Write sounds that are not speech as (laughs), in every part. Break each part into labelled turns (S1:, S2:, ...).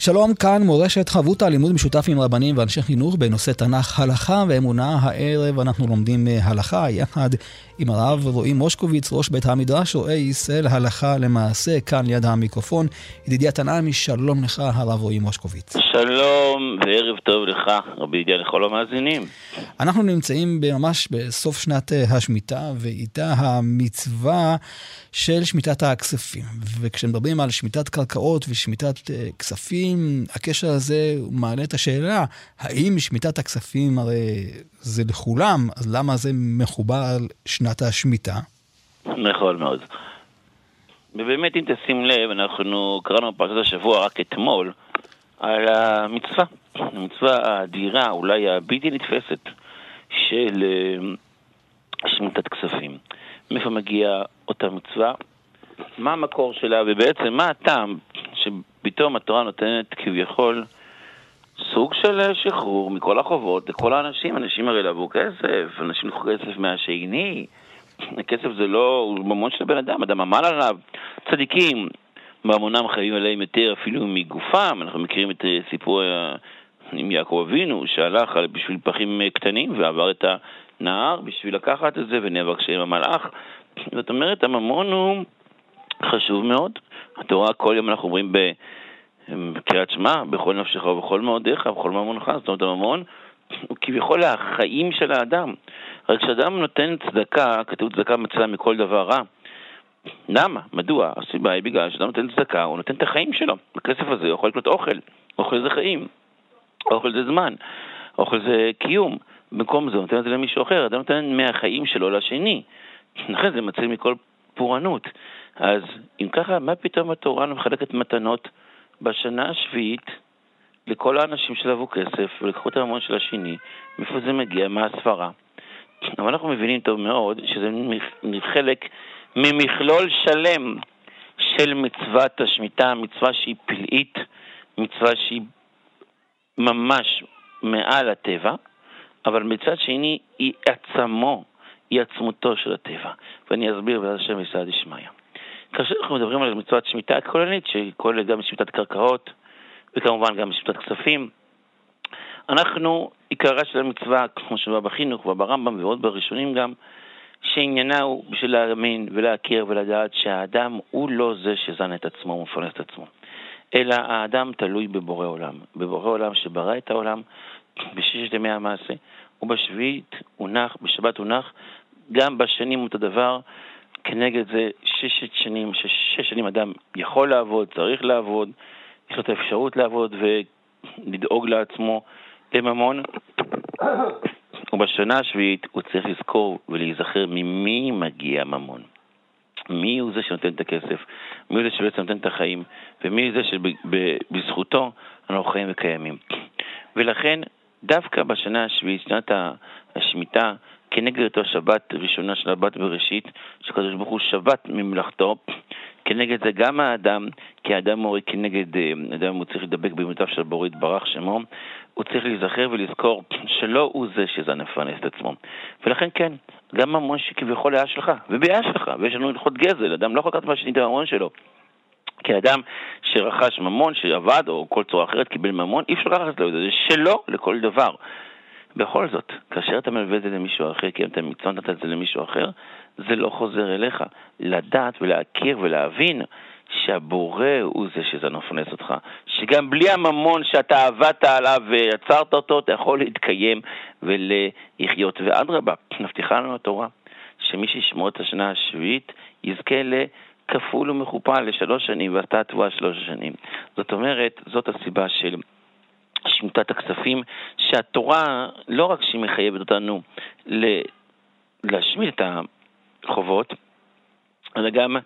S1: שלום, כאן מורשת חבות הלימוד משותף עם רבנים ואנשי חינוך בנושא תנ"ך, הלכה ואמונה. הערב אנחנו לומדים הלכה יחד עם הרב רועי מושקוביץ, ראש בית המדרש, רואה ישראל הלכה למעשה, כאן ליד המיקרופון. ידידי התנעמי, שלום לך, הרב רועי מושקוביץ.
S2: שלום וערב טוב לך, רבי ידיעה לכל המאזינים.
S1: אנחנו נמצאים ממש בסוף שנת השמיטה, ואיתה המצווה של שמיטת הכספים. וכשמדברים על שמיטת קרקעות ושמיטת כספים, הקשר הזה מעלה את השאלה, האם שמיטת הכספים הרי זה לכולם, אז למה זה מחובר על שנת השמיטה?
S2: נכון מאוד. ובאמת, אם תשים לב, אנחנו קראנו בפרשת השבוע רק אתמול על המצווה, המצווה האדירה, אולי הבלתי נתפסת, של שמיטת כספים. מאיפה מגיעה אותה מצווה? מה המקור שלה, ובעצם מה הטעם שפתאום התורה נותנת כביכול סוג של שחרור מכל החובות לכל האנשים. אנשים הרי לבוא כסף, אנשים לקחו כסף מהשני. הכסף זה לא, הוא ממון של הבן אדם, אדם עמל עליו. צדיקים, בהמונם חייבים עליהם יותר אפילו מגופם. אנחנו מכירים את סיפור עם יעקב אבינו, שהלך בשביל פחים קטנים ועבר את הנהר בשביל לקחת את זה ונאבק שם המלאך. זאת אומרת, הממון הוא חשוב מאוד. התורה כל יום אנחנו אומרים בקריאת שמע, בכל נפשך ובכל מאודיך, בכל ממונך, זאת אומרת הממון הוא כביכול החיים של האדם. רק כשאדם נותן צדקה, כתוב צדקה מצלה מכל דבר רע. למה? מדוע? הסיבה היא בגלל שאדם נותן צדקה, הוא נותן את החיים שלו. בכסף הזה הוא יכול לקנות אוכל. אוכל זה חיים. אוכל זה זמן. אוכל זה קיום. במקום זה הוא נותן את זה למישהו אחר, אדם נותן מהחיים שלו לשני. לכן זה מציל מכל פורענות. אז אם ככה, מה פתאום התורה מחלקת מתנות בשנה השביעית לכל האנשים שלבו כסף ולקחו את הממון של השני? מאיפה זה מגיע? מה הסברה? (clears throat) אבל אנחנו מבינים טוב מאוד שזה חלק ממכלול שלם של מצוות השמיטה, מצווה שהיא פלאית, מצווה שהיא ממש מעל הטבע, אבל מצד שני היא עצמו, היא עצמותו של הטבע. ואני אסביר בעזרת השם בסעד דשמיא. כאשר אנחנו מדברים על מצוות שמיטה הכוללנית, שהיא כוללת גם שמיטת קרקעות, וכמובן גם שמיטת כספים, אנחנו, עיקרה של המצווה, כמו שבא בחינוך וברמב"ם ועוד בראשונים גם, שעניינה הוא בשביל להאמין ולהכיר ולדעת שהאדם הוא לא זה שזן את עצמו ומפרנס את עצמו, אלא האדם תלוי בבורא עולם, בבורא עולם שברא את העולם בששת ימי המעשה, ובשביעית הוא נח, בשבת הוא נח, גם בשנים אותו דבר, כנגד זה ששת שנים, שש שנים אדם יכול לעבוד, צריך לעבוד, יש לו את האפשרות לעבוד ולדאוג לעצמו לממון, (coughs) ובשנה השביעית הוא צריך לזכור ולהיזכר ממי מגיע ממון. מי הוא זה שנותן את הכסף, מי הוא זה שבעצם נותן את החיים, ומי זה שבזכותו אנחנו חיים וקיימים. (coughs) ולכן, דווקא בשנה השביעית, שנת השמיטה, כנגד אותו שבת ראשונה של הבת בראשית, שקדוש ברוך הוא שבת ממלאכתו, כנגד זה גם האדם, כי האדם מורה כנגד, אה, אדם הוא צריך לדבק באמונותיו של בורא יתברך שמו, הוא צריך להיזכר ולזכור שלא הוא זה שזה מפרנס את עצמו. ולכן כן, גם ממון שכביכול היה שלך, ובעיה שלך, ויש לנו הלכות גזל, אדם לא יכול לקחת מהשני את הממון שלו. כי אדם שרכש ממון, שעבד, או כל צורה אחרת קיבל ממון, אי אפשר לקחת לו את זה, זה שלו לכל דבר. בכל זאת, כאשר אתה מלווה את זה למישהו אחר, כי אם אתה מצווה נתת את זה למישהו אחר, זה לא חוזר אליך. לדעת ולהכיר ולהבין שהבורא הוא זה שזה מפרנס אותך. שגם בלי הממון שאתה עבדת עליו ויצרת אותו, אתה יכול להתקיים ולחיות. ואדרבה, מבטיחה לנו התורה, שמי שישמור את השנה השביעית יזכה לכפול ומכופל לשלוש שנים, ועשתה התבואה שלוש שנים. זאת אומרת, זאת הסיבה של... שמיטת הכספים, שהתורה לא רק שהיא מחייבת אותנו להשמיט את החובות, אלא גם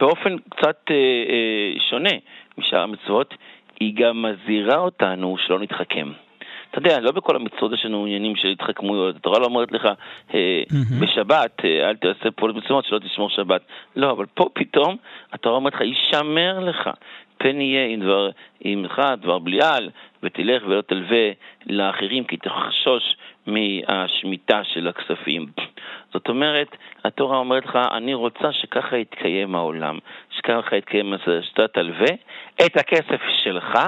S2: באופן קצת אה, אה, שונה משאר המצוות, היא גם מזהירה אותנו שלא נתחכם. אתה יודע, לא בכל המצוות יש לנו עניינים של התחכמויות. התורה לא אומרת לך, אה, mm-hmm. בשבת, אה, אל תעשה פעולות מצוות שלא תשמור שבת. לא, אבל פה פתאום התורה אומרת לך, יישמר לך. פן יהיה עם דבר עמך, דבר בליעל, ותלך ולא תלווה לאחרים, כי תחשוש מהשמיטה של הכספים. זאת אומרת, התורה אומרת לך, אני רוצה שככה יתקיים העולם, שככה יתקיים, שאתה תלווה את הכסף שלך,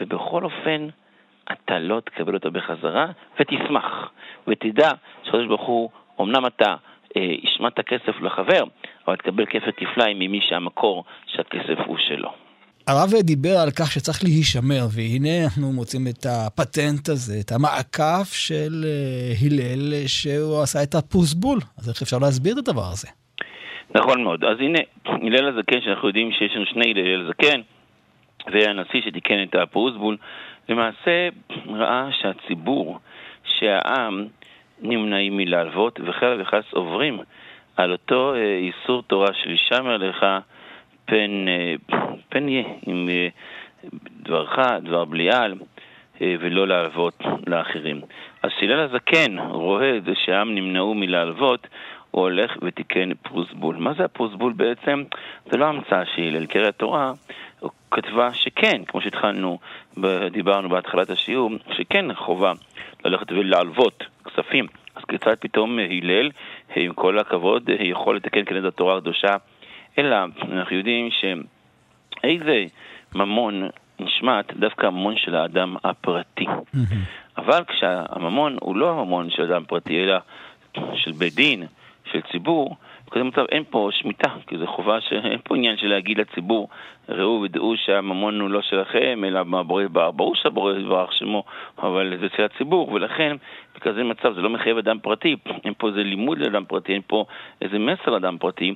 S2: ובכל אופן, אתה לא תקבל אותו בחזרה, ותשמח, ותדע שהקדוש ברוך הוא, אמנם אתה אה, השמעת כסף לחבר, אבל תקבל כפל כפליים ממי שהמקור שהכסף הוא שלו.
S1: הרב דיבר על כך שצריך להישמר, והנה אנחנו מוצאים את הפטנט הזה, את המעקף של אה, הלל, שהוא עשה את הפוסבול. אז איך אפשר להסביר את הדבר הזה?
S2: נכון מאוד. אז הנה, הלל הזקן, שאנחנו יודעים שיש לנו שני הלל הזקן, זה הנשיא שתיקן את הפוסבול, למעשה ראה שהציבור, שהעם, נמנעים מלהלוות, וחלק וחס עוברים על אותו אה, איסור תורה של הישמר לך פן, אה, פן יהיה עם אה, דברך, דבר בליעל, ולא להלוות לאחרים. אז שהלל הזקן רואה את זה שהעם נמנעו מלהלוות, הוא הולך ותיקן פרוסבול. מה זה הפרוסבול בעצם? זה לא המצאה של הלל, קרא התורה כתבה שכן, כמו שהתחלנו, דיברנו בהתחלת השיעור, שכן חובה ללכת ולהלוות כספים. אז כיצד פתאום הלל, עם כל הכבוד, יכול לתקן כנגד התורה הקדושה? אלא אנחנו יודעים שאיזה ממון נשמט דווקא הממון של האדם הפרטי. אבל כשהממון הוא לא הממון של אדם פרטי, אלא של בית דין, של ציבור, בכזה מצב אין פה שמיטה, כי זו חובה שאין פה עניין של להגיד לציבור, ראו ודעו שהממון הוא לא שלכם, אלא מהבורא יתברך, ברור שהבורא יתברך שמו, אבל זה של הציבור, ולכן בכזה מצב זה לא מחייב אדם פרטי, אין פה איזה לימוד לאדם פרטי, אין פה איזה מסר לאדם פרטי.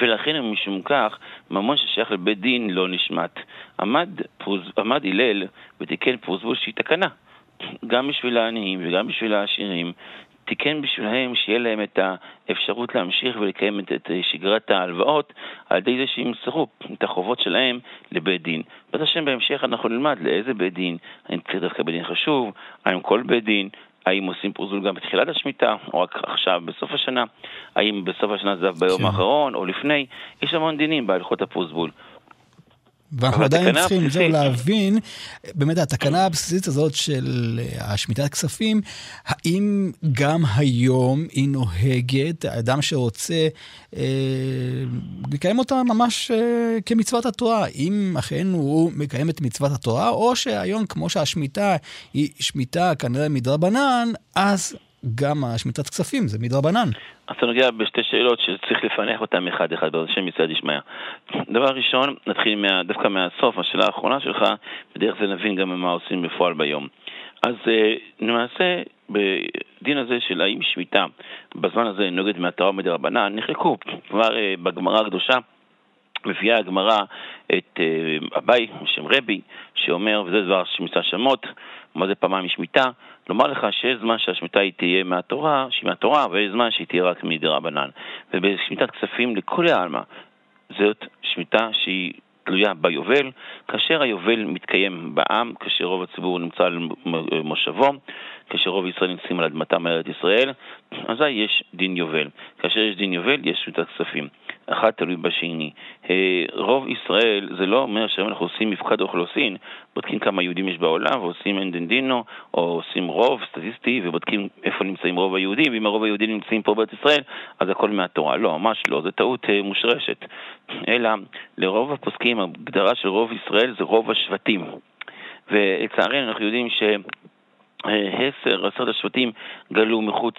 S2: ולכן משום כך, ממון ששייך לבית דין לא נשמט. עמד, פרוז, עמד הלל ותיקן פרוזבול שהיא תקנה. גם בשביל העניים וגם בשביל העשירים, תיקן בשבילם שיהיה להם את האפשרות להמשיך ולקיים את, את שגרת ההלוואות על ידי זה שימסרו את החובות שלהם לבית דין. בעזרת השם בהמשך אנחנו נלמד לאיזה בית דין, האם דווקא בית דין חשוב, האם כל בית דין, האם עושים פרזול גם בתחילת השמיטה, או רק עכשיו בסוף השנה, האם בסוף השנה זה ביום כן. האחרון או לפני, יש המון דינים בהלכות הפרוזבול.
S1: ואנחנו עדיין צריכים זהו להבין, באמת התקנה הבסיסית הזאת של אה, השמיטת כספים, האם גם היום היא נוהגת, האדם שרוצה אה, לקיים אותה ממש אה, כמצוות התורה, אם אכן הוא מקיים את מצוות התורה, או שהיום כמו שהשמיטה היא שמיטה כנראה מדרבנן, אז גם השמיטת כספים זה מדרבנן.
S2: אז אתה נוגע בשתי שאלות שצריך לפענח אותן אחד אחד בעזרת השם מצד ישמעיה. דבר ראשון, נתחיל מה, דווקא מהסוף, השאלה האחרונה שלך, בדרך זה נבין גם מה עושים בפועל ביום. אז אה, למעשה, בדין הזה של האם שמיטה בזמן הזה נוגד מהתורה ומדרבנן, נחלקו כבר אה, בגמרא הקדושה. מביאה הגמרא את uh, אביי, בשם רבי, שאומר, וזה דבר שמיטה שמות, מה זה פעמיים שמיטה? לומר לך שיש זמן שהשמיטה היא תהיה מהתורה, שהיא מהתורה, ויש זמן שהיא תהיה רק מדרבנן. ובשמיטת כספים לכולי עלמא, זאת שמיטה שהיא תלויה ביובל, כאשר היובל מתקיים בעם, כאשר רוב הציבור נמצא על מושבו, כאשר רוב ישראל נמצאים על אדמתם מארץ ישראל, אזי יש דין יובל. כאשר יש דין יובל, יש שמיטת כספים. אחד תלוי בשני. אה, רוב ישראל, זה לא אומר שהיום אנחנו עושים מפקד אוכלוסין, בודקים כמה יהודים יש בעולם ועושים אנדנדינו, או עושים רוב סטטיסטי ובודקים איפה נמצאים רוב היהודים, ואם הרוב היהודים נמצאים פה בארץ ישראל, אז הכל מהתורה. לא, ממש לא, זו טעות אה, מושרשת. אלא לרוב הפוסקים, ההגדרה של רוב ישראל זה רוב השבטים. ולצערנו אנחנו יודעים ש... עשר, עשרת השבטים גלו מחוץ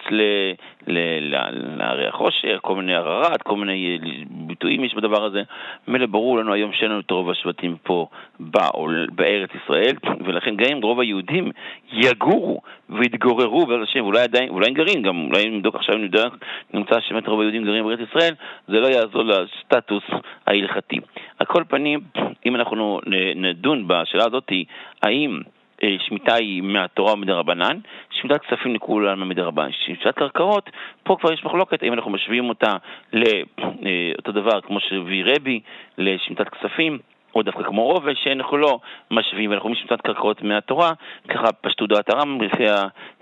S2: לערי החושר, כל מיני ערערת, כל מיני ביטויים יש בדבר הזה. מילא ברור לנו היום שאין לנו את רוב השבטים פה בארץ ישראל, (laughs) ולכן גם אם רוב היהודים יגורו ויתגוררו בעזרת השם, אולי עדיין, אולי הם גרים, גם אולי נבדוק עכשיו, נבדוק, נמצא שבאמת רוב היהודים גרים בארץ ישראל, זה לא יעזור לסטטוס ההלכתי. על כל פנים, (clears throat) אם אנחנו נדון בשאלה הזאת, האם אה, שמיטה היא מהתורה ומדרבנן, שמיטת כספים לכולם מדרבנן. שמיטת קרקעות, פה כבר יש מחלוקת האם אנחנו משווים אותה לאותו אה, דבר כמו שהביא רבי לשמיטת כספים. או דווקא כמו רובל, שאנחנו לא משווים, ואנחנו אומרים שמיטת קרקעות מהתורה, ככה פשטו דעת הרמב"ם, לפי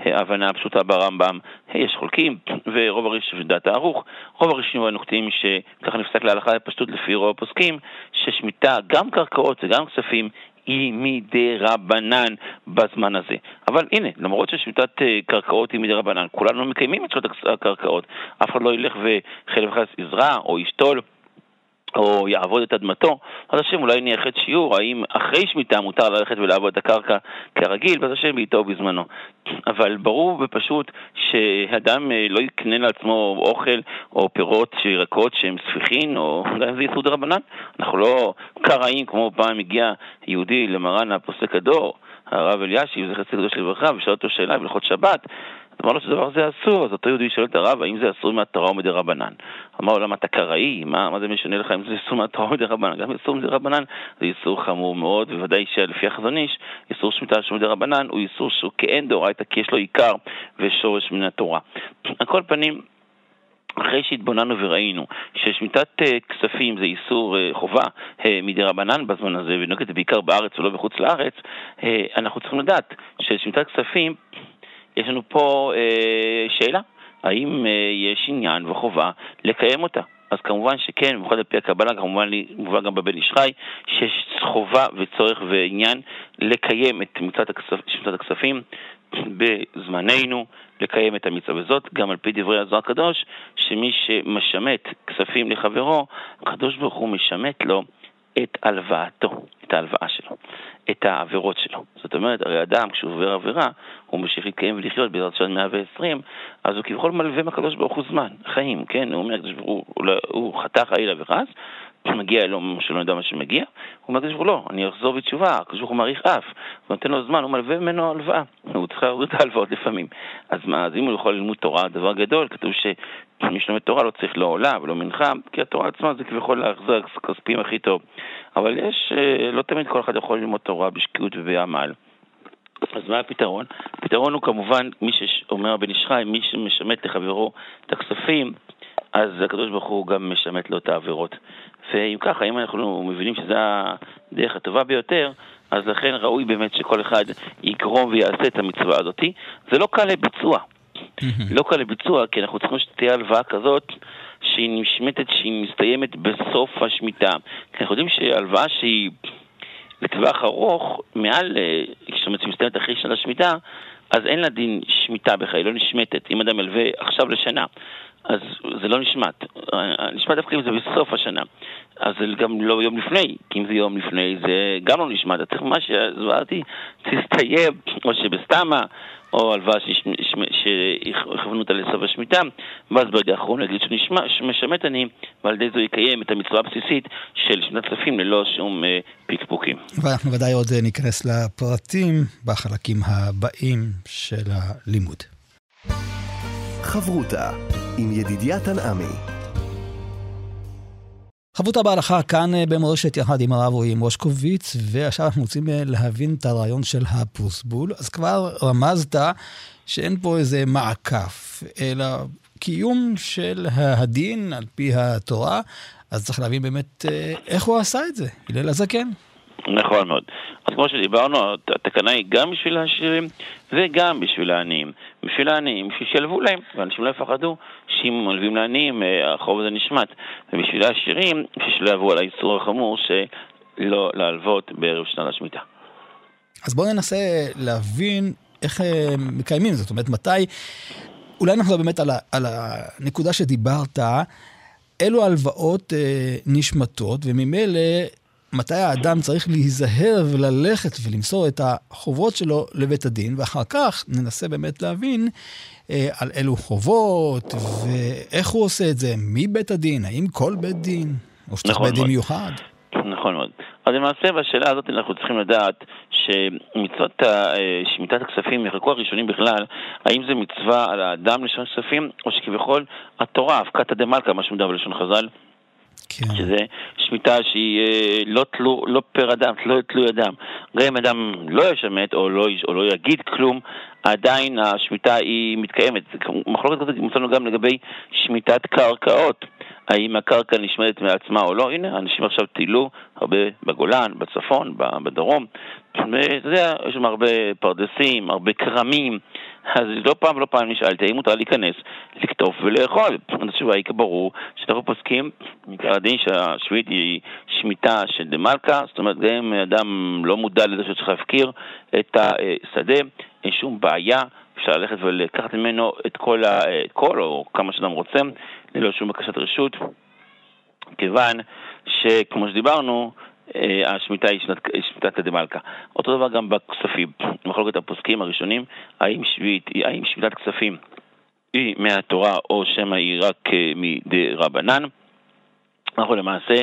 S2: ההבנה הפשוטה ברמב"ם, יש חולקים, ורוב הראשון דעת הערוך, רוב הראשונים הנוקטים שככה נפסק להלכה לפשטות לפי רוב הפוסקים, ששמיטה, גם קרקעות וגם כספים, היא מדי רבנן בזמן הזה. אבל הנה, למרות ששמיטת אה, קרקעות היא מדי רבנן, כולנו מקיימים את שמיטת הקרקעות. אף אחד לא ילך וחלק וחס יזרע או ישתול. או יעבוד את אדמתו, אז השם אולי נייחד שיעור, האם אחרי שמיטה מותר ללכת ולעבוד את הקרקע כרגיל, ואז השם בעיתו בזמנו. אבל ברור ופשוט שאדם אה, לא יקנה לעצמו אוכל או פירות ירקות שהם ספיחין, או גם זה יסוד רבנן. אנחנו לא קראים כמו פעם הגיע יהודי למרן הפוסק הדור, הרב אלישיב, זכר צדיק קדוש לברכה, ושאל אותו שאלה בהלכות שבת, אמר לו שהדבר הזה אסור, אז אותו יהודי שואל את הרב, האם זה אסור מהתורה או מדי רבנן? אמר לו, למה אתה קראי? מה, מה זה משנה לך אם זה אסור מהתורה או מדי רבנן? גם אסור מדי רבנן זה איסור חמור מאוד, בוודאי שלפי החזון איש, איסור שמיטה של מדי רבנן הוא איסור שהוא כאין דאורייתא, כי יש לו עיקר ושורש מן התורה. (clears throat) על כל פנים, אחרי שהתבוננו וראינו ששמיטת uh, כספים זה איסור uh, חובה uh, מדי רבנן בזמן הזה, ונוגעת בעיקר בארץ ולא בחוץ לארץ, אנחנו צריכים לדעת ששמיטת כספים יש לנו פה אה, שאלה, האם אה, יש עניין וחובה לקיים אותה? אז כמובן שכן, במיוחד על פי הקבלה, כמובן מובן גם בבן איש חי, שיש חובה וצורך ועניין לקיים את מצוות הכספ, הכספים בזמננו, לקיים את המצווה הזאת, גם על פי דברי הזוהר הקדוש, שמי שמשמט כספים לחברו, הקדוש ברוך הוא משמט לו את הלוואתו, את ההלוואה שלו, את העבירות שלו. זאת אומרת, הרי אדם, כשהוא עובר עבירה, הוא ממשיך להתקיים ולחיות בעזרת השם 120, אז הוא כביכול מלווה מהקדוש ברוך הוא זמן, חיים, כן? הוא אומר, הוא, הוא, הוא חתך חלילה וחס, מגיע לו שלא יודע מה שמגיע, הוא אומר לקדוש לא, אני אחזור בתשובה, הקדוש ברוך הוא מעריך אף, הוא נותן לו זמן, הוא מלווה ממנו הלוואה, הוא צריך להוריד את ההלוואות לפעמים. אז מה, אז אם הוא יכול ללמוד תורה, דבר גדול, כתוב שמי שלומד תורה לא צריך לא עולה ולא מנחה, כי התורה עצמה זה כביכול להחזר כספים הכי טוב. אבל יש, אה, לא תמיד כל אחד יכול ללמוד תורה בשקיעות ובעמל. אז מה הפתרון? הפתרון הוא כמובן, מי שאומר הבן איש חי, מי שמשמט לחברו את הכספים, אז הקדוש ברוך הוא גם משמט לו את העבירות. ואם ככה, אם אנחנו מבינים שזו הדרך הטובה ביותר, אז לכן ראוי באמת שכל אחד יגרום ויעשה את המצווה הזאתי. זה לא קל לביצוע. לא קל לביצוע, כי אנחנו צריכים שתהיה הלוואה כזאת שהיא נשמטת, שהיא מסתיימת בסוף השמיטה. כי אנחנו יודעים שהלוואה שהיא לטווח ארוך, מעל, זאת אומרת, שהיא מסתיימת אחרי שנת השמיטה, אז אין לה דין שמיטה בכלל, היא לא נשמטת. אם אדם מלווה עכשיו לשנה, אז זה לא נשמט. נשמט דווקא אם זה בסוף השנה. אז זה גם לא יום לפני, כי אם זה יום לפני זה גם לא נשמט. צריך ממש שהזוועתי (laughs) תסתיים, או שבסתמה, או הלוואה שיכוונו אותה לסוף השמיטה, ואז ברגע האחרון להגיד שמשמט אני, ועל ידי זה יקיים את המצווה הבסיסית של שנת כספים ללא שום אה, פקפוקים.
S1: ואנחנו ודאי עוד אה, ניכנס לפרטים בחלקים הבאים של הלימוד.
S3: חברותה עם ידידיה תנעמי.
S1: חברותה בהלכה כאן אה, במורשת יחד עם הרב רועי מושקוביץ, ועכשיו אנחנו רוצים אה, להבין את הרעיון של הפרוסבול. אז כבר רמזת שאין פה איזה מעקף, אלא קיום של הדין על פי התורה, אז צריך להבין באמת אה, איך הוא עשה את זה, הלל הזקן.
S2: נכון מאוד. אז כמו שדיברנו, התקנה היא גם בשביל העשירים וגם בשביל העניים. בשביל העניים, בשביל שילבו להם, ואנשים לא יפחדו שאם מלווים לעניים, אה, החוב הזה נשמט. ובשביל העשירים, שלא על האיסור החמור שלא להלוות בערב שנת השמיטה.
S1: אז בואו ננסה להבין איך אה, מקיימים זאת. זאת אומרת, מתי... אולי אנחנו באמת על, ה, על הנקודה שדיברת, אילו הלוואות אה, נשמטות, וממילא מתי האדם צריך להיזהר וללכת ולמסור את החובות שלו לבית הדין, ואחר כך ננסה באמת להבין אה, על אילו חובות, ואיך הוא עושה את זה, מי בית הדין, האם כל בית דין, או שצריך נכון בית דין מיוחד.
S2: נכון מאוד. אז למעשה בשאלה הזאת אנחנו צריכים לדעת שמצוות אה, שמיטת הכספים יחלקו הראשונים בכלל, האם זה מצווה על האדם לשון כספים, או שכביכול התורה, אבקתא דמלכא, מה שמדבר בלשון חז"ל, כן. שזה שמיטה שהיא אה, לא, תלו, לא פר אדם, לא תלוי אדם. גם אם אדם לא ישמט או לא, או לא יגיד כלום, עדיין השמיטה היא מתקיימת. מחלוקת כזאת מצאנו גם לגבי שמיטת קרקעות. האם הקרקע נשמדת מעצמה או לא? הנה, אנשים עכשיו טיילו הרבה בגולן, בצפון, בדרום, ואתה יודע, יש שם הרבה פרדסים, הרבה כרמים, אז לא פעם ולא פעם נשאלתי האם מותר להיכנס, לקטוף ולאכול. התשובה היא כברור שאנחנו פוסקים, מקרא הדין שהשביעית היא שמיטה של דה מלכה, זאת אומרת גם אם אדם לא מודע לזה שצריך להפקיר את השדה, אין שום בעיה, אפשר ללכת ולקחת ממנו את כל, ה, את כל או כמה שאדם רוצה, ללא שום בקשת רשות. כיוון שכמו שדיברנו, השמיטה היא שמיטת הדמלכה. אותו דבר גם בכספים. מחלוקת הפוסקים הראשונים, האם, שביט, האם שמיטת כספים היא מהתורה או שמא היא רק אה, מדי רבנן. אנחנו למעשה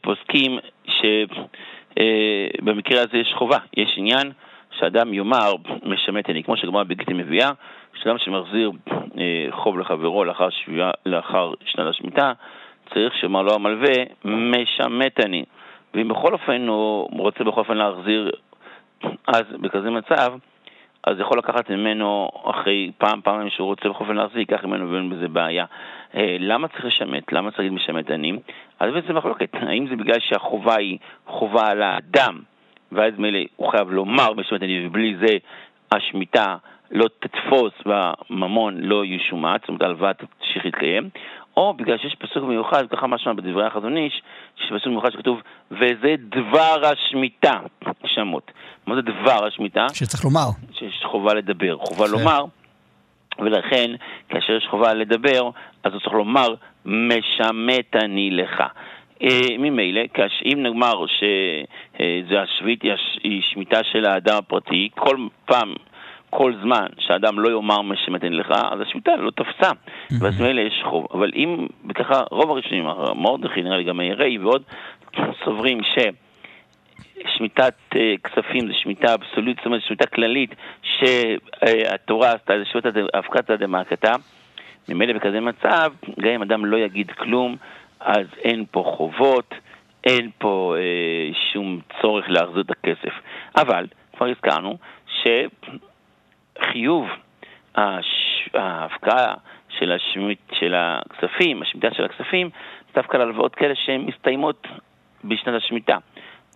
S2: פוסקים שבמקרה אה, הזה יש חובה, יש עניין שאדם יאמר משמט אני, כמו שגמרא בגיטי מביאה, שאדם שמחזיר חוב לחברו לאחר, שביע, לאחר שנת השמיטה, צריך שיאמר לו המלווה משמט אני. ואם בכל אופן הוא רוצה בכל אופן להחזיר, אז בכזה מצב, אז יכול לקחת ממנו אחרי פעם, פעם שהוא רוצה בכל אופן להחזיר, ייקח ממנו ואין בזה בעיה. אה, למה צריך לשמט? למה צריך להגיד משמט אני? אז בעצם מחלוקת, האם זה בגלל שהחובה היא חובה על האדם, ואז מילא הוא חייב לומר משמט אני, ובלי זה השמיטה לא תתפוס והממון לא ישומט, זאת אומרת הלוואה תמשיך להתקיים, או בגלל שיש פסוק מיוחד, ככה משמע בדברי החזון איש, יש פסוק מיוחד שכתוב, וזה דבר השמיטה, שמות. מה זה דבר השמיטה?
S1: שצריך לומר.
S2: שיש חובה לדבר, חובה ש... לומר, ולכן כאשר יש חובה לדבר, אז הוא צריך לומר, משמט אני לך. אה, ממילא, אם נאמר שזה השביעית היא שמיטה של האדם הפרטי, כל פעם כל זמן שאדם לא יאמר מה שמתן לך, אז השמיטה לא תפסה, ואז מילא יש חוב. אבל אם, וככה רוב הראשונים, מרדכי נראה לי גם הירי ועוד, סוברים ששמיטת אה, כספים זה שמיטה אבסולוטית, זאת אומרת שמיטה כללית, שהתורה עשתה, זה שמיטת אבקתא דמעקתא, ממילא בכזה מצב, גם אם אדם לא יגיד כלום, אז אין פה חובות, אין פה אה, שום צורך להחזיר את הכסף. אבל, כבר הזכרנו, ש... חיוב ההפקעה של, השמיט, של הכספים, השמיטה של הכספים, דווקא להלוואות כאלה שהן מסתיימות בשנת השמיטה,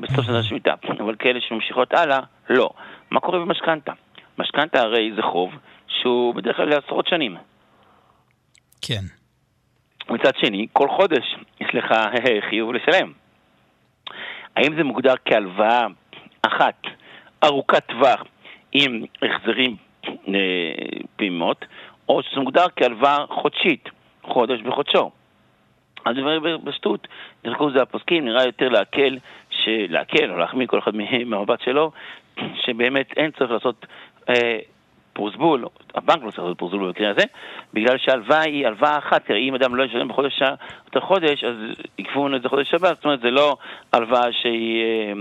S2: בסוף שנת השמיטה, אבל כאלה שממשיכות הלאה, לא. מה קורה במשכנתה? משכנתה הרי זה חוב שהוא בדרך כלל לעשרות שנים.
S1: כן.
S2: מצד שני, כל חודש יש לך (laughs) חיוב לשלם. האם זה מוגדר כהלוואה אחת, ארוכת טווח, עם החזרים פעימות, או שזה מוגדר כהלוואה חודשית, חודש בחודשו. אז זה בשטות, דרכו זה הפוסקים, נראה יותר להקל, להקל או להחמיא כל אחד מהמבט שלו, שבאמת אין צריך לעשות אה, פרוסבול, הבנק לא צריך לעשות פרוסבול במקרה הזה, בגלל שההלוואה היא הלוואה אחת, כי אם אדם לא ישלם בחודש אותו חודש, אז יקבעו לנו את זה חודש הבא, זאת אומרת זה לא הלוואה שהיא אה,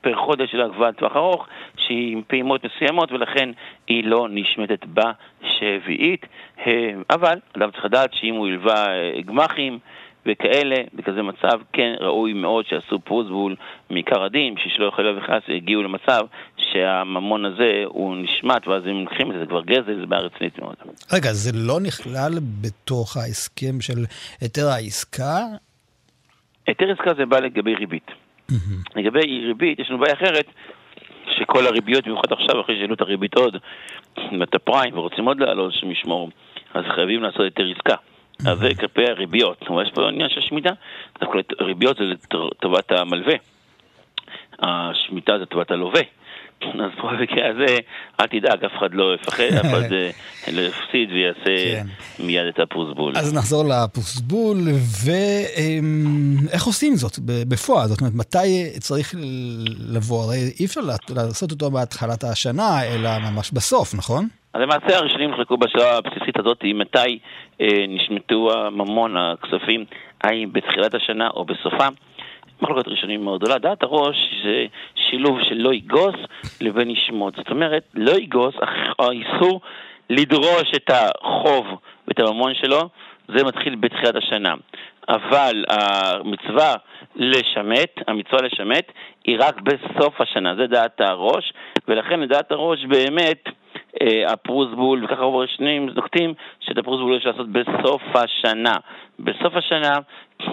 S2: פר חודש של הגבוהה לטווח ארוך, שהיא עם פעימות מסוימות ולכן היא לא נשמטת בשביעית. אה, אבל אדם צריך לדעת שאם הוא ילווה אה, גמחים וכאלה, בכזה מצב כן ראוי מאוד שעשו פרוסבול מעיקר הדין, בשביל שלא יחלילה וחס הגיעו למצב שהממון הזה הוא נשמט ואז הם לוקחים את זה, זה כבר גזל, זה בעיה רצינית מאוד.
S1: רגע, זה לא נכלל בתוך ההסכם של היתר העסקה?
S2: היתר עסקה זה בא לגבי ריבית. Mm-hmm. לגבי ריבית, יש לנו בעיה אחרת, שכל הריביות, במיוחד עכשיו, אחרי שהעלו את הריבית עוד, את הפריים, ורוצים עוד לעלות שם ישמור, אז חייבים לעשות יותר עסקה. אז זה כלפי הריביות. אבל יש פה עניין של שמיטה, ריביות זה לטובת המלווה. השמיטה זה לטובת הלווה. אז פה (laughs) במקרה הזה, אל תדאג, אף אחד לא יפחד, אף אחד אה, (laughs) לא יפסיד ויעשה כן. מיד את הפוסבול.
S1: אז נחזור לפוסבול, ואיך עושים זאת בפועל? זאת אומרת, מתי צריך לבוא? הרי אי אפשר לעשות אותו בהתחלת השנה, אלא ממש בסוף, נכון?
S2: אז למעשה הראשונים חלקו בשאלה הבסיסית הזאת, מתי אה, נשמטו הממון, הכספים, האם בתחילת השנה או בסופה. מחלוקת ראשונים מאוד גדולה. דעת הראש זה שילוב של לא יגוס לבין ישמוט. זאת אומרת, לא יגוס, האיסור לדרוש את החוב ואת הממון שלו, זה מתחיל בתחילת השנה. אבל המצווה לשמט, המצווה לשמט, היא רק בסוף השנה, זה דעת הראש, ולכן לדעת הראש באמת אה, הפרוסבול, וככה רוב הראשונים נוקטים שאת הפרוסבול יש לעשות בסוף השנה. בסוף השנה,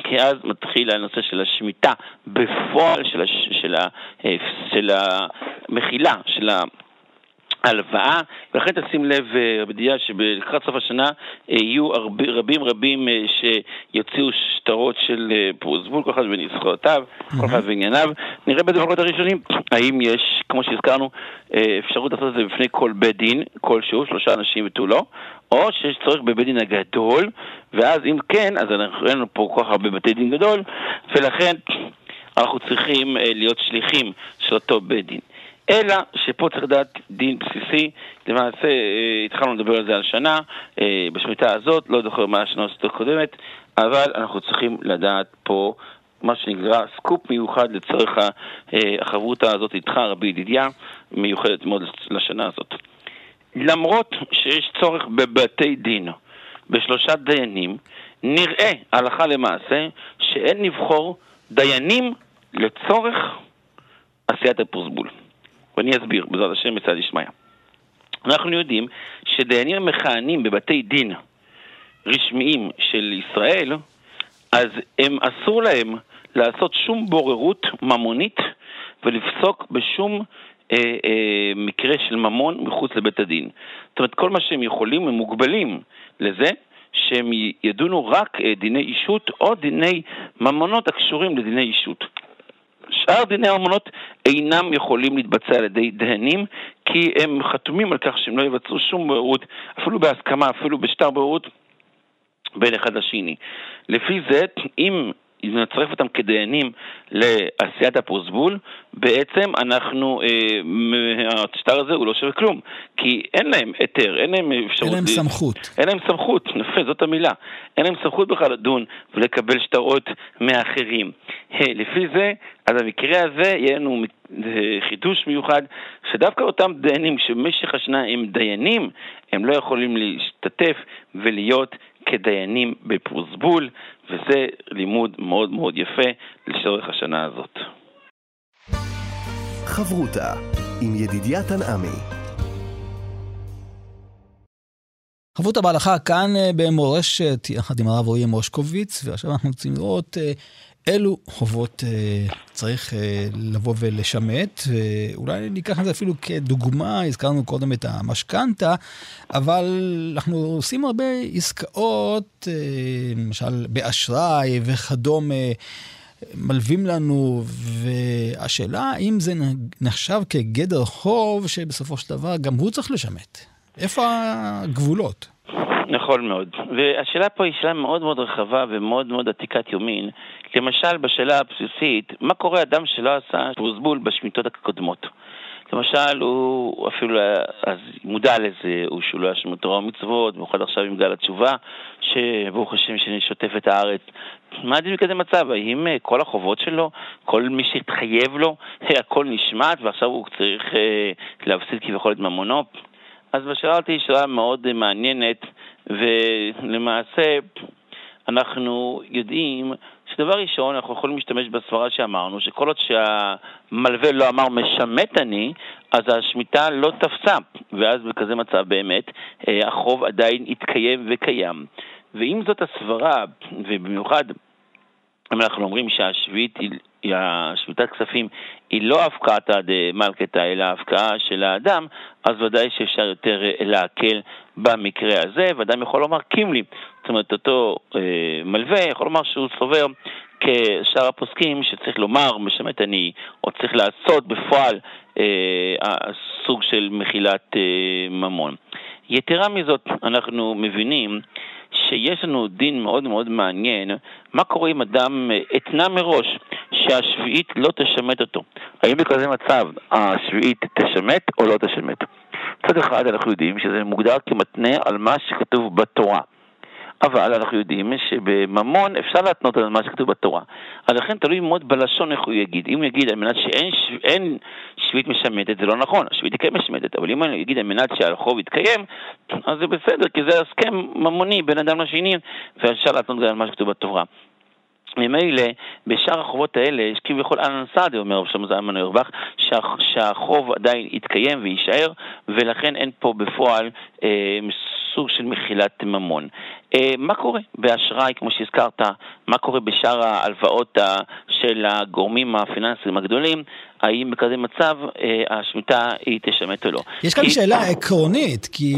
S2: כי אז מתחיל הנושא של השמיטה בפועל של, הש, של, ה, אה, של המחילה, של הלוואה, ולכן תשים לב, אה, בדיעה שלקראת סוף השנה אה, יהיו הרבה, רבים רבים אה, שיוציאו שטרות של פרוזבול, כל אחד בנזכויותיו, כל אחד בענייניו. נראה בדברות הראשונים האם יש, כמו שהזכרנו, אפשרות לעשות את זה בפני כל בית דין כלשהו, שלושה אנשים ותו לא, או שיש צורך בבית דין הגדול, ואז אם כן, אז אנחנו אין לנו פה כל כך הרבה בתי דין גדול, ולכן אנחנו צריכים להיות שליחים של אותו בית דין. אלא שפה צריך לדעת דין בסיסי, למעשה אה, התחלנו לדבר על זה על שנה, אה, בשמיטה הזאת, לא זוכר מה השנה הזאת הקודמת, אבל אנחנו צריכים לדעת פה מה שנקרא סקופ מיוחד לצורך אה, החברותה הזאת איתך, רבי ידידיה, מיוחדת מאוד לשנה הזאת. למרות שיש צורך בבתי דין, בשלושה דיינים, נראה הלכה למעשה שאין לבחור דיינים לצורך עשיית הפרוסבול. ואני אסביר, בעזרת השם מצד ישמעיה. אנחנו יודעים שדיינים המכהנים בבתי דין רשמיים של ישראל, אז הם אסור להם לעשות שום בוררות ממונית ולפסוק בשום אה, אה, מקרה של ממון מחוץ לבית הדין. זאת אומרת, כל מה שהם יכולים, הם מוגבלים לזה שהם ידונו רק אה, דיני אישות או דיני ממונות הקשורים לדיני אישות. שאר דיני הממונות אינם יכולים להתבצע על ידי דהנים, כי הם חתומים על כך שהם לא יבצעו שום בוררות, אפילו בהסכמה, אפילו בשטר בוררות, בין אחד לשני. לפי זה, אם נצרף אותם כדיינים לעשיית הפרוסבול, בעצם אנחנו, אה, השטר הזה הוא לא שווה כלום, כי אין להם היתר, אין להם אפשרות...
S1: אין להם סמכות.
S2: אין להם סמכות, יפה, זאת המילה. אין להם סמכות בכלל לדון ולקבל שטרות מאחרים. לפי זה, אז במקרה הזה יהיה לנו אה, חידוש מיוחד, שדווקא אותם דיינים שבמשך השנה הם דיינים, הם לא יכולים להשתתף ולהיות כדיינים בפרוסבול, וזה לימוד מאוד מאוד יפה לצורך השנה הזאת.
S3: חברותה עם ידידיה תנעמי
S1: חברות בהלכה כאן אה, במורשת, יחד עם הרב רועי מושקוביץ, ועכשיו אנחנו רוצים לראות אילו חובות אה, צריך אה, לבוא ולשמט, ואולי ניקח את זה אפילו כדוגמה, הזכרנו קודם את המשכנתה, אבל אנחנו עושים הרבה עסקאות, אה, למשל באשראי וכדומה. מלווים לנו, והשאלה האם זה נחשב כגדר חוב שבסופו של דבר גם הוא צריך לשמט. איפה הגבולות?
S2: נכון מאוד. והשאלה פה היא שאלה מאוד מאוד רחבה ומאוד מאוד עתיקת יומין. למשל, בשאלה הבסיסית, מה קורה אדם שלא עשה פרוסבול בשמיטות הקודמות? למשל, הוא אפילו אז מודע לזה, הוא שהוא לא ישמע תורה ומצוות, במיוחד עכשיו עם גל התשובה, שברוך השם שאני שוטף את הארץ. מה הדין בכזה מצב? האם אה, כל החובות שלו, כל מי שהתחייב לו, הכל נשמט ועכשיו הוא צריך אה, להפסיד כביכול את ממונו? אז בשאלה הזאת היא שאלה מאוד מעניינת, ולמעשה אנחנו יודעים שדבר ראשון, אנחנו יכולים להשתמש בסברה שאמרנו, שכל עוד שהמלווה לא אמר משמט אני, אז השמיטה לא תפסה, ואז בכזה מצב באמת אה, החוב עדיין יתקיים וקיים. ואם זאת הסברה, ובמיוחד אם אנחנו אומרים שהשביעית היא השביתת כספים היא לא הפקעתא דמלכתא, אלא הפקעה של האדם, אז ודאי שאפשר יותר אה, להקל במקרה הזה, ואדם יכול לומר קימלי. זאת אומרת, אותו אה, מלווה יכול לומר שהוא סובר כשאר הפוסקים שצריך לומר משמט אני, או צריך לעשות בפועל אה, סוג של מחילת אה, ממון. יתרה מזאת, אנחנו מבינים שיש לנו דין מאוד מאוד מעניין, מה קורה אם אדם אתנה מראש שהשביעית לא תשמט אותו. האם בכזה מצב השביעית תשמט או לא תשמט? מצד אחד אנחנו יודעים שזה מוגדר כמתנה על מה שכתוב בתורה. אבל אנחנו יודעים שבממון אפשר להתנות על מה שכתוב בתורה. אז לכן תלוי מאוד בלשון איך הוא יגיד. אם הוא יגיד על מנת שאין שב, שביעית משמטת, זה לא נכון, השביעית היא כן משמטת, אבל אם הוא יגיד על מנת שהרחוב יתקיים, אז זה בסדר, כי זה הסכם ממוני בין אדם לשני, ואפשר להתנות גם על מה שכתוב בתורה. ממילא, בשאר החובות האלה, יש כביכול אנן סעדי, אומר רב שלמה זלמן אוירבך, שהחוב עדיין יתקיים ויישאר, ולכן אין פה בפועל אה, סוג של מחילת ממון. אה, מה קורה באשראי, כמו שהזכרת? מה קורה בשאר ההלוואות אה, של הגורמים הפיננסיים הגדולים, האם בכזה מצב אה, השמיטה היא תשמט או לא.
S1: יש כאן
S2: כי...
S1: שאלה עקרונית, כי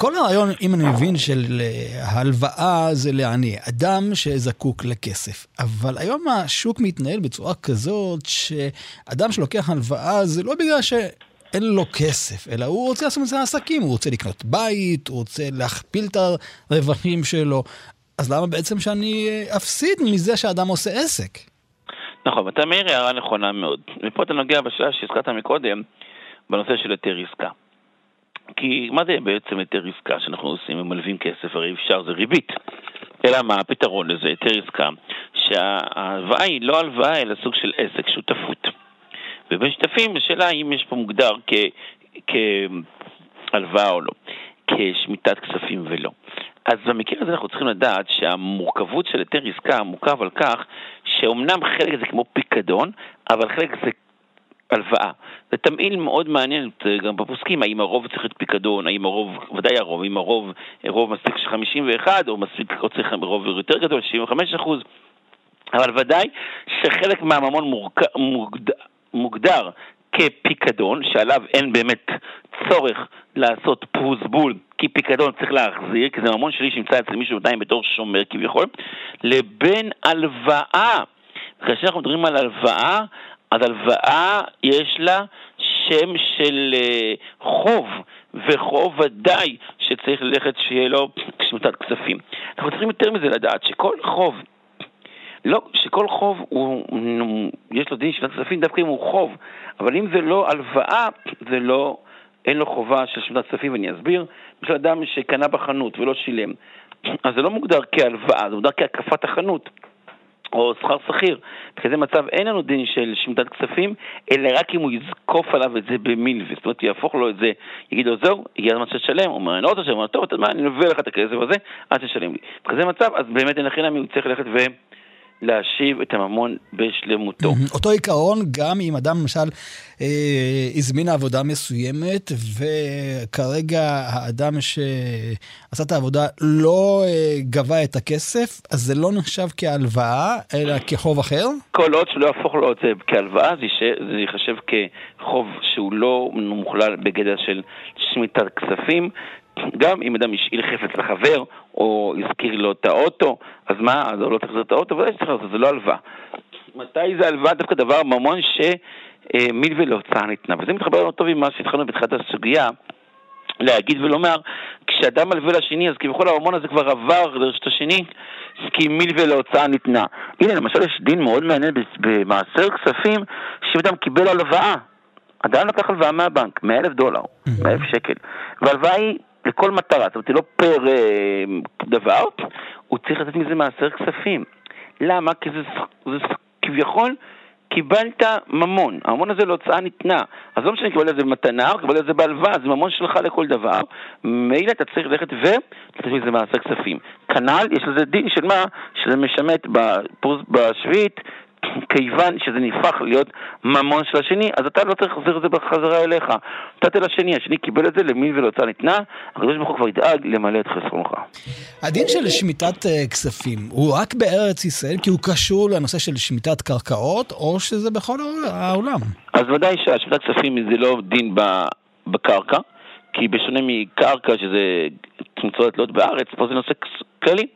S1: כל הרעיון, אם אני מבין, של אה, הלוואה זה לעני, אדם שזקוק לכסף. אבל היום השוק מתנהל בצורה כזאת שאדם שלוקח הלוואה זה לא בגלל ש... אין לו כסף, אלא הוא רוצה לעשות מזה עסקים, הוא רוצה לקנות בית, הוא רוצה להכפיל את הרווחים שלו. אז למה בעצם שאני אה, אפסיד מזה שאדם עושה עסק?
S2: נכון, אתה מעיר הערה נכונה מאוד. ופה אתה נוגע בשאלה שהזכרת מקודם, בנושא של היתר עסקה. כי מה זה בעצם היתר עסקה שאנחנו עושים ומלווים כסף? הרי אפשר, זה ריבית. אלא מה הפתרון לזה, היתר עסקה? שההלוואה היא לא הלוואה אלא סוג של עסק, שותפות. ובין שותפים, השאלה האם יש פה מוגדר כהלוואה או לא, כשמיטת כספים ולא. אז במקרה הזה אנחנו צריכים לדעת שהמורכבות של היתר עסקה מורכב על כך שאומנם חלק זה כמו פיקדון, אבל חלק זה הלוואה. זה תמהיל מאוד מעניין גם בפוסקים, האם הרוב צריך להיות פיקדון, האם הרוב, ודאי הרוב, אם הרוב, רוב מספיק של 51, או מספיק, או צריך רוב יותר גדול, 75 אחוז, אבל ודאי שחלק מהממון מורכ... מוגד... מוגדר כפיקדון, שעליו אין באמת צורך לעשות פרוזבול, כי פיקדון צריך להחזיר, כי זה ממון שלי שנמצא אצל מישהו עדיין בתור שומר כביכול, לבין הלוואה. כאשר אנחנו מדברים על הלוואה, אז הלוואה יש לה שם של uh, חוב, וחוב ודאי שצריך ללכת שיהיה לו שמיטת כספים. אנחנו צריכים יותר מזה לדעת שכל חוב לא, שכל חוב הוא, יש לו דין שמיטת כספים דווקא אם הוא חוב, אבל אם זה לא הלוואה, זה לא, אין לו חובה של שמיטת כספים, ואני אסביר. בשביל אדם שקנה בחנות ולא שילם, אז זה לא מוגדר כהלוואה, זה מוגדר כהקפת החנות. או שכר שכיר. בכזה מצב אין לנו דין של שמיטת כספים, אלא רק אם הוא יזקוף עליו את זה במילווה. זאת אומרת, יהפוך לו את זה, יגיד לו, זהו, הגיע הזמן שתשלם. הוא אומר, אני לא רוצה לשלם, הוא אומר, טוב, אתה יודע מה, אני נובע לך את הכסף הזה, אל תשלם לי. בכזה מצב, אז באמת אין לכם הוא צריך ללכת ו... להשיב את הממון בשלמותו.
S1: אותו עיקרון, גם אם אדם למשל אה, הזמין עבודה מסוימת, וכרגע האדם שעשה את העבודה לא אה, גבה את הכסף, אז זה לא נחשב כהלוואה, אלא כחוב אחר?
S2: כל עוד שלא יהפוך לו את זה כהלוואה, זה ייחשב כחוב שהוא לא מוכלל בגדר של שמיטת כספים, גם אם אדם השאיל חפץ לחבר, או הזכיר לו את האוטו, אז מה, אז הוא לא צריך לעשות את האוטו, ודאי שצריך לעשות, זה לא הלוואה. מתי זה הלוואה? דווקא דבר ממון שמילווה להוצאה ניתנה. וזה מתחבר לנו טוב עם מה שהתחלנו בתחילת הסוגיה, להגיד ולומר, כשאדם מלווה לשני, אז כביכול הממון הזה כבר עבר לרשת השני, כי מילווה להוצאה ניתנה. הנה, למשל יש דין מאוד מעניין במעשר כספים, שאדם קיבל הלוואה. אדם לקח הלוואה מהבנק, 100 אלף דולר, 100 אלף שקל, והלוואה היא לכל מטרה, זאת אומרת, היא לא פר אה, דבר, הוא צריך לתת מזה מעשר כספים. למה? כי זה, זה כביכול קיבלת ממון, הממון הזה להוצאה ניתנה. אז לא משנה, קיבל את זה במתנה, או קיבל את זה בהלוואה, זה ממון שלך לכל דבר. מילא אתה צריך ללכת ולתת מזה מעשר כספים. כנ"ל, יש לזה דין של מה? שזה משמט בשביעית כיוון שזה נהפך להיות ממון של השני, אז אתה לא צריך להחזיר את זה בחזרה אליך. נתת לשני, השני קיבל את זה, למי ולהוצאה ניתנה, הקדוש ברוך הוא כבר ידאג למלא את חסרונך.
S1: הדין של שמיטת uh, כספים הוא רק בארץ ישראל כי הוא קשור לנושא של שמיטת קרקעות, או שזה בכל העולם?
S2: אז ודאי שהשמיטת כספים זה לא דין בקרקע, כי בשונה מקרקע שזה מצוות תלות בארץ, פה זה נושא כללי.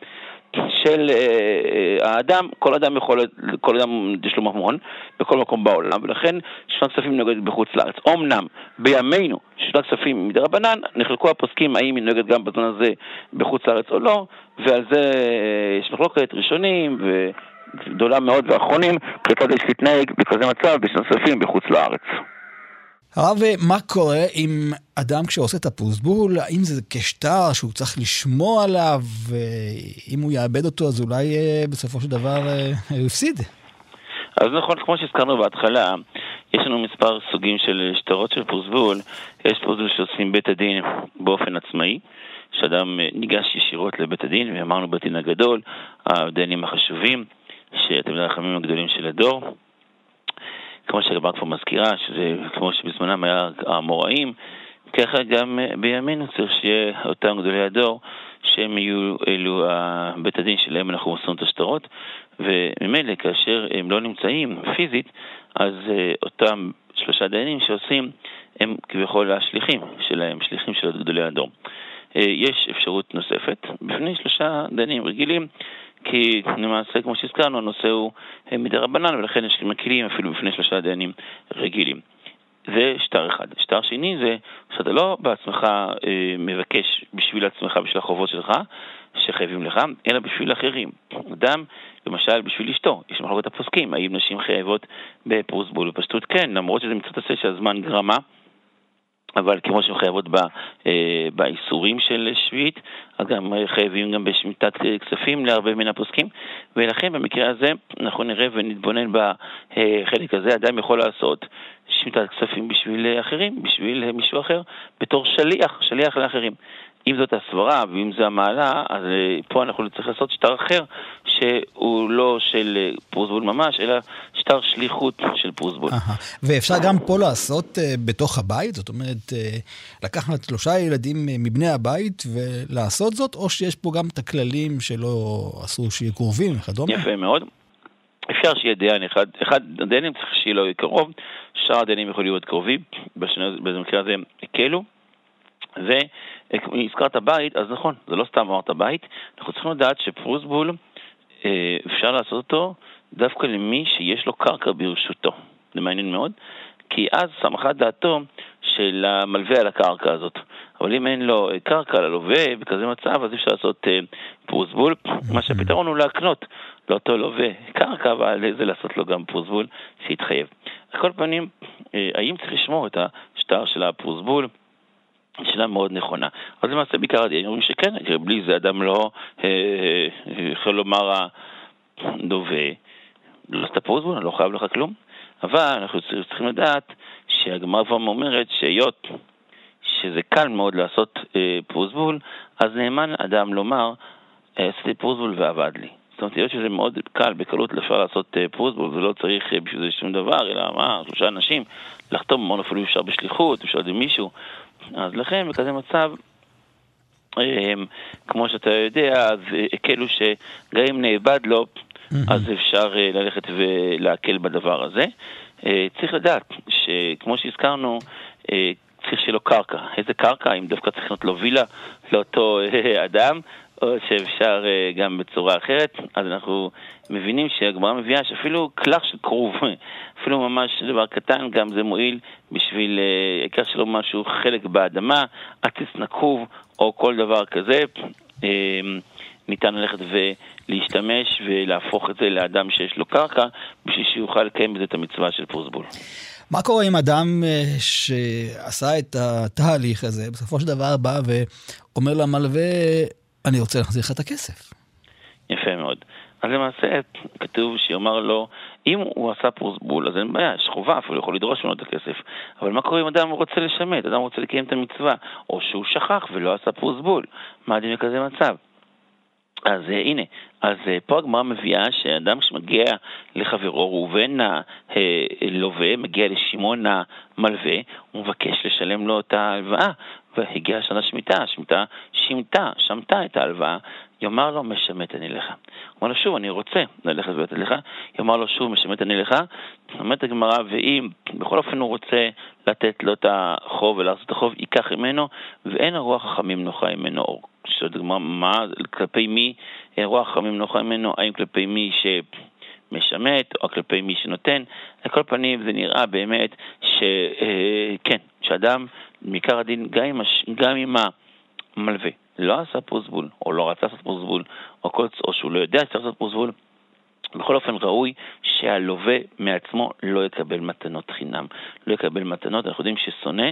S2: של אה, אה, האדם, כל אדם יכול, כל אדם יש לו ממון בכל מקום בעולם, ולכן שנת כספים נוגדת בחוץ לארץ. אמנם בימינו שנת כספים מדי רבנן, נחלקו הפוסקים האם היא נוגדת גם בזמן הזה בחוץ לארץ או לא, ועל זה אה, יש מחלוקת ראשונים וגדולה מאוד ואחרונים, כיצד יש להתנהג בכזה מצב בשנת כספים בחוץ לארץ.
S1: הרב, מה קורה עם אדם כשעושה את הפוסבול? האם זה כשטר שהוא צריך לשמור עליו, ואם הוא יאבד אותו אז אולי אה, בסופו של דבר אה, הוא יפסיד?
S2: אז נכון, כמו שהזכרנו בהתחלה, יש לנו מספר סוגים של שטרות של פוסבול. יש פוסבול שעושים בית הדין באופן עצמאי, שאדם אה, ניגש ישירות לבית הדין, ואמרנו בית הדין הגדול, הדיינים החשובים, שאתם החכמים הגדולים של הדור. כמו שהגמרא כבר מזכירה, שזה כמו שבזמנם היה המוראים, ככה גם בימינו צריך שיהיה אותם גדולי הדור, שהם יהיו אלו בית הדין שלהם אנחנו מוסרים את השטרות, וממילא כאשר הם לא נמצאים פיזית, אז אה, אותם שלושה דיינים שעושים הם כביכול השליחים שלהם, שליחים של גדולי הדור. אה, יש אפשרות נוספת בפני שלושה דיינים רגילים, כי למעשה, כמו שהזכרנו, הנושא הוא מדי רבנן, ולכן יש מקלים אפילו בפני שלושה דיינים רגילים. זה שטר אחד. שטר שני זה שאתה לא בעצמך אה, מבקש בשביל עצמך, בשביל החובות שלך, שחייבים לך, אלא בשביל אחרים. אדם, למשל, בשביל אשתו, יש מחלוקת הפוסקים, האם נשים חייבות בפרוסבול? בפשטות כן, למרות שזה מצוות עשה שהזמן גרמה. אבל כמו שהן חייבות ב, אה, באיסורים של שביעית, אז גם חייבים גם בשמיטת כספים להרבה מן הפוסקים, ולכן במקרה הזה אנחנו נראה ונתבונן בחלק הזה, אדם יכול לעשות שמיטת כספים בשביל אחרים, בשביל מישהו אחר, בתור שליח, שליח לאחרים. אם זאת הסברה ואם זו המעלה, אז אה, פה אנחנו נצטרך לעשות שטר אחר, שהוא לא של אה, פרוסבול ממש, אלא שטר שליחות של פרוסבול.
S1: ואפשר גם פה לעשות uh, בתוך הבית? זאת אומרת, לקחת שלושה ילדים מבני הבית ולעשות זאת, או שיש פה גם את הכללים שלא אסור שיהיו קרובים וכדומה?
S2: יפה מאוד. אפשר שיהיה דיין אחד, אחד הדיינים צריך שיהיה לו קרוב, שאר הדיינים יכולים להיות קרובים, במקרה הזה הקלו. והזכרת בית, אז נכון, זה לא סתם אמרת בית, אנחנו צריכים לדעת שפרוסבול, אה, אפשר לעשות אותו דווקא למי שיש לו קרקע ברשותו. זה מעניין מאוד, כי אז סמכה דעתו של המלווה על הקרקע הזאת. אבל אם אין לו קרקע ללווה בכזה מצב, אז אפשר לעשות אה, פרוסבול, מה שהפתרון הוא להקנות לאותו לווה קרקע, אבל זה לעשות לו גם פרוסבול שיתחייב. על כל פנים, אה, האם צריך לשמור את השטר של הפרוסבול? שאלה מאוד נכונה. אז למעשה בעיקר הדיינים אומרים שכן, בלי זה אדם לא אה, אה, יכול לומר הדובה, לא פרוסבול, אני לא חייב לך כלום. אבל אנחנו צריכים לדעת שהגמרא כבר אומרת שהיות שזה קל מאוד לעשות אה, פרוסבול, אז נאמן אדם לומר, עשיתי פרוסבול ועבד לי. זאת אומרת, היות שזה מאוד קל, בקלות אפשר לעשות פרוסבול ולא צריך בשביל זה שום דבר, אלא מה, שלושה אנשים, לחתום, מאוד אפילו אפשר בשליחות, אפשר על מישהו, אז לכן בכזה מצב, אמ, כמו שאתה יודע, אז הקלו שגם אם נאבד לו, אז אפשר אה, ללכת ולהקל בדבר הזה. אה, צריך לדעת שכמו שהזכרנו, אה, צריך שיהיה לו קרקע. איזה קרקע? אם דווקא צריך לקנות לו וילה לאותו אדם, או שאפשר גם בצורה אחרת, אז אנחנו מבינים שהגמרא מביאה שאפילו כלך של כרוב, (laughs) אפילו ממש דבר קטן, גם זה מועיל בשביל, אה, העיקר שלא משהו חלק באדמה, עציץ נקוב או כל דבר כזה, אה, ניתן ללכת ולהשתמש ולהפוך את זה לאדם שיש לו קרקע, בשביל שיוכל לקיים בזה את המצווה של פרוסבול.
S1: מה קורה עם אדם אה, שעשה את התהליך הזה, בסופו של דבר בא ואומר למלווה, אני רוצה להחזיר לך את הכסף?
S2: יפה מאוד. אז למעשה כתוב שיאמר לו, אם הוא עשה פרוסבול, אז אין בעיה, יש חובה, אפילו יכול לדרוש ממנו את הכסף. אבל מה קורה אם אדם רוצה לשמט, אדם רוצה לקיים את המצווה, או שהוא שכח ולא עשה פרוסבול? מה הדין בכזה מצב? אז uh, הנה, אז uh, פה הגמרא מביאה שאדם שמגיע לחברו, ראובן הלווה, מגיע לשמעון המלווה, הוא מבקש לשלם לו את ההלוואה, והגיעה שנה שמיטה, השמיטה שימתה, שמטה את ההלוואה, יאמר לו, משמט אני לך. אומר לו, שוב, אני רוצה ללכת ולתת לך, יאמר לו, שוב, משמט אני לך. אומרת הגמרא, ואם בכל אופן הוא רוצה לתת לו את החוב ולעשות את החוב, ייקח ממנו, ואין הרוח חכמים נוחה ממנו. שואלת הגמרא, מה, כלפי מי רוח חכמים נוחה ממנו? האם כלפי מי ש... משמט, או כלפי מי שנותן. על כל פנים זה נראה באמת שכן, אה, שאדם, מעיקר הדין, גם עם, הש... גם עם המלווה, לא עשה פרוסבול, או לא רצה לעשות פרוסבול, או, כל... או שהוא לא יודע שצריך לעשות פרוסבול, בכל אופן ראוי שהלווה מעצמו לא יקבל מתנות חינם. לא יקבל מתנות, אנחנו יודעים ששונא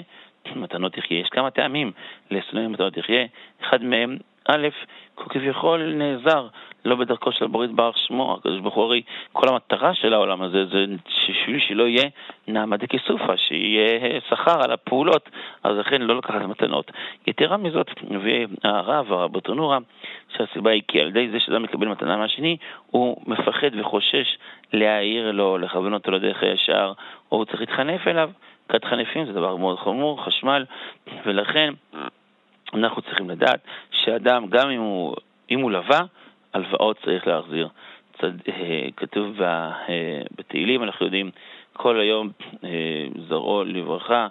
S2: מתנות יחיה. יש כמה טעמים לשונא מתנות יחיה. אחד מהם, א', כביכול נעזר לא בדרכו של הבורית ברוך שמו, הקדוש ברוך הוא הרי כל המטרה של העולם הזה זה בשביל שלא יהיה נעמה דכסופה, שיהיה שכר על הפעולות, אז לכן לא לקחת מתנות. יתרה מזאת, מביא הרב, הרב תונורה, שהסיבה היא כי על ידי זה שאדם מקבל מתנה מהשני, הוא מפחד וחושש להעיר לו, לכוון אותו לדרך הישר, או הוא צריך להתחנף אליו. כת חנפים זה דבר מאוד חמור, חשמל, ולכן אנחנו צריכים לדעת שאדם, גם אם הוא, אם הוא לווה, הלוואות צריך להחזיר. צד, כתוב בתהילים, אנחנו יודעים, כל היום זרעו לברכה,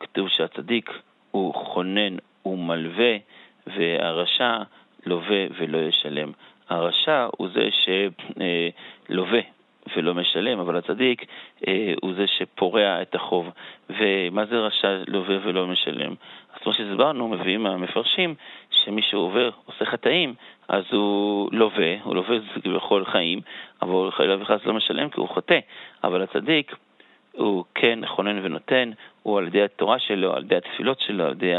S2: כתוב שהצדיק הוא חונן ומלווה, והרשע לווה ולא ישלם. הרשע הוא זה שלווה ולא משלם, אבל הצדיק אה, הוא זה שפורע את החוב. ומה זה רשע לווה ולא משלם? אז כמו שהסברנו, מביאים המפרשים, שמי שעובר, עושה חטאים, אז הוא לווה, הוא לווה בכל חיים, אבל חלילה וחס לא משלם כי הוא חוטא. אבל הצדיק, הוא כן חונן ונותן, הוא על ידי התורה שלו, על ידי התפילות שלו, על ידי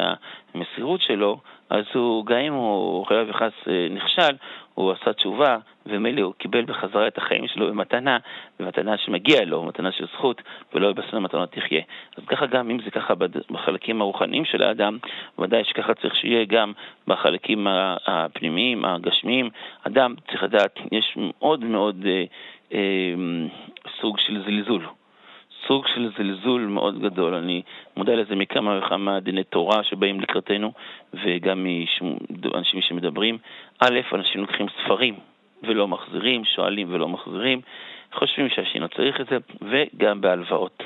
S2: המסירות שלו, אז הוא, גם אם הוא חלילה וחס אה, נכשל, הוא עשה תשובה, ומילא הוא קיבל בחזרה את החיים שלו במתנה, במתנה שמגיע לו, במתנה של זכות, ולא בסדר מתנות תחיה. אז ככה גם, אם זה ככה בחלקים הרוחניים של האדם, ודאי שככה צריך שיהיה גם בחלקים הפנימיים, הגשמיים. אדם צריך לדעת, יש מאוד מאוד אה, אה, סוג של זלזול. סוג של זלזול מאוד גדול. אני מודע לזה מכמה וכמה דיני תורה שבאים לקראתנו, וגם מאנשים שמדברים. א', אנשים לוקחים ספרים ולא מחזירים, שואלים ולא מחזירים, חושבים שהשני לא צריך את זה, וגם בהלוואות.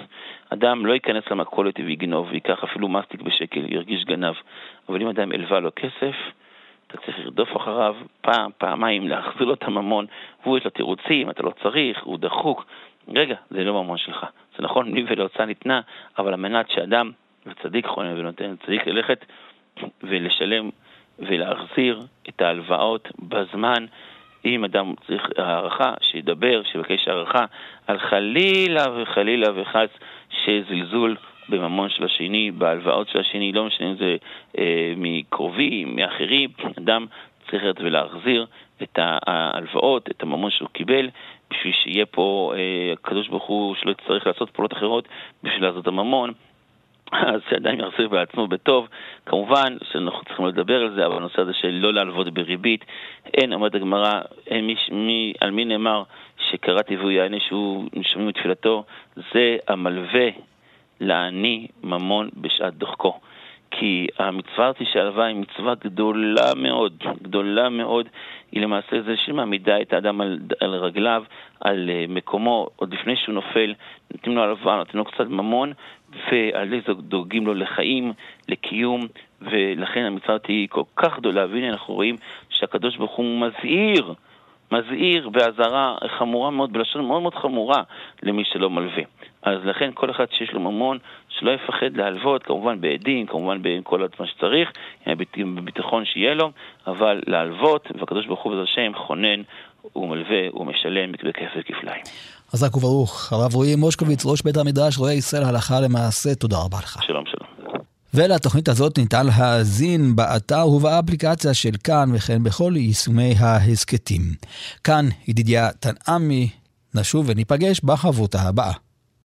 S2: אדם לא ייכנס למכולת ויגנוב, ויקח אפילו מסטיק בשקל, ירגיש גנב. אבל אם אדם הלווה לו כסף, אתה צריך לרדוף אחריו פעם, פעמיים, להחזיר לו את הממון, והוא יש לו תירוצים, אתה לא צריך, הוא דחוק. רגע, זה לא ממון שלך. זה נכון, לי ולהוצאה ניתנה, אבל על מנת שאדם, וצדיק חונן ונותן, צדיק ללכת ולשלם ולהחזיר את ההלוואות בזמן. אם אדם צריך הערכה, שידבר, שיבקש הערכה על חלילה וחלילה וחס שזלזול בממון של השני, בהלוואות של השני, לא משנה אם זה אה, מקרובים, מאחרים, אדם צריך ללכת ולהחזיר את ההלוואות, את הממון שהוא קיבל, בשביל שיהיה פה אה, הקדוש ברוך הוא שלא יצטרך לעשות פעולות אחרות בשביל לעשות הממון. (laughs) אז שאדם יחזיר בעצמו בטוב. כמובן שאנחנו צריכים לדבר על זה, אבל הנושא הזה של לא להלוות בריבית, אין, אומרת הגמרא, מי, מי, על מי נאמר שקראתי והוא יענה שהוא שומעים את תפילתו, זה המלווה לעני ממון בשעת דוחקו. כי המצווה של הלוואה היא מצווה גדולה מאוד, גדולה מאוד. היא למעשה זה שמעמידה את האדם על, על רגליו, על uh, מקומו, עוד לפני שהוא נופל, נותנים לו הלוואה, נותנים לו קצת ממון, ועל זה דואגים לו לחיים, לקיום, ולכן המצווה הזאת היא כל כך גדולה, והנה אנחנו רואים שהקדוש ברוך הוא מזהיר, מזהיר באזהרה חמורה מאוד, בלשון מאוד מאוד חמורה, למי שלא מלווה. אז לכן כל אחד שיש לו ממון, שלא יפחד להלוות, כמובן בעדים, כמובן בכל מה שצריך, בביטחון שיהיה לו, אבל להלוות, והקדוש ברוך הוא בעזרת השם חונן ומלווה ומשלם בכסף כפליים.
S1: חזק וברוך. הרב רועי מושקוביץ, ראש בית המדרש, רואה ישראל הלכה למעשה, תודה רבה לך.
S2: שלום, שלום.
S1: ולתוכנית הזאת ניתן להאזין באתר ובאפליקציה של כאן וכן בכל יישומי ההסכתים. כאן ידידיה תנעמי, נשוב וניפגש בחברותה הבאה.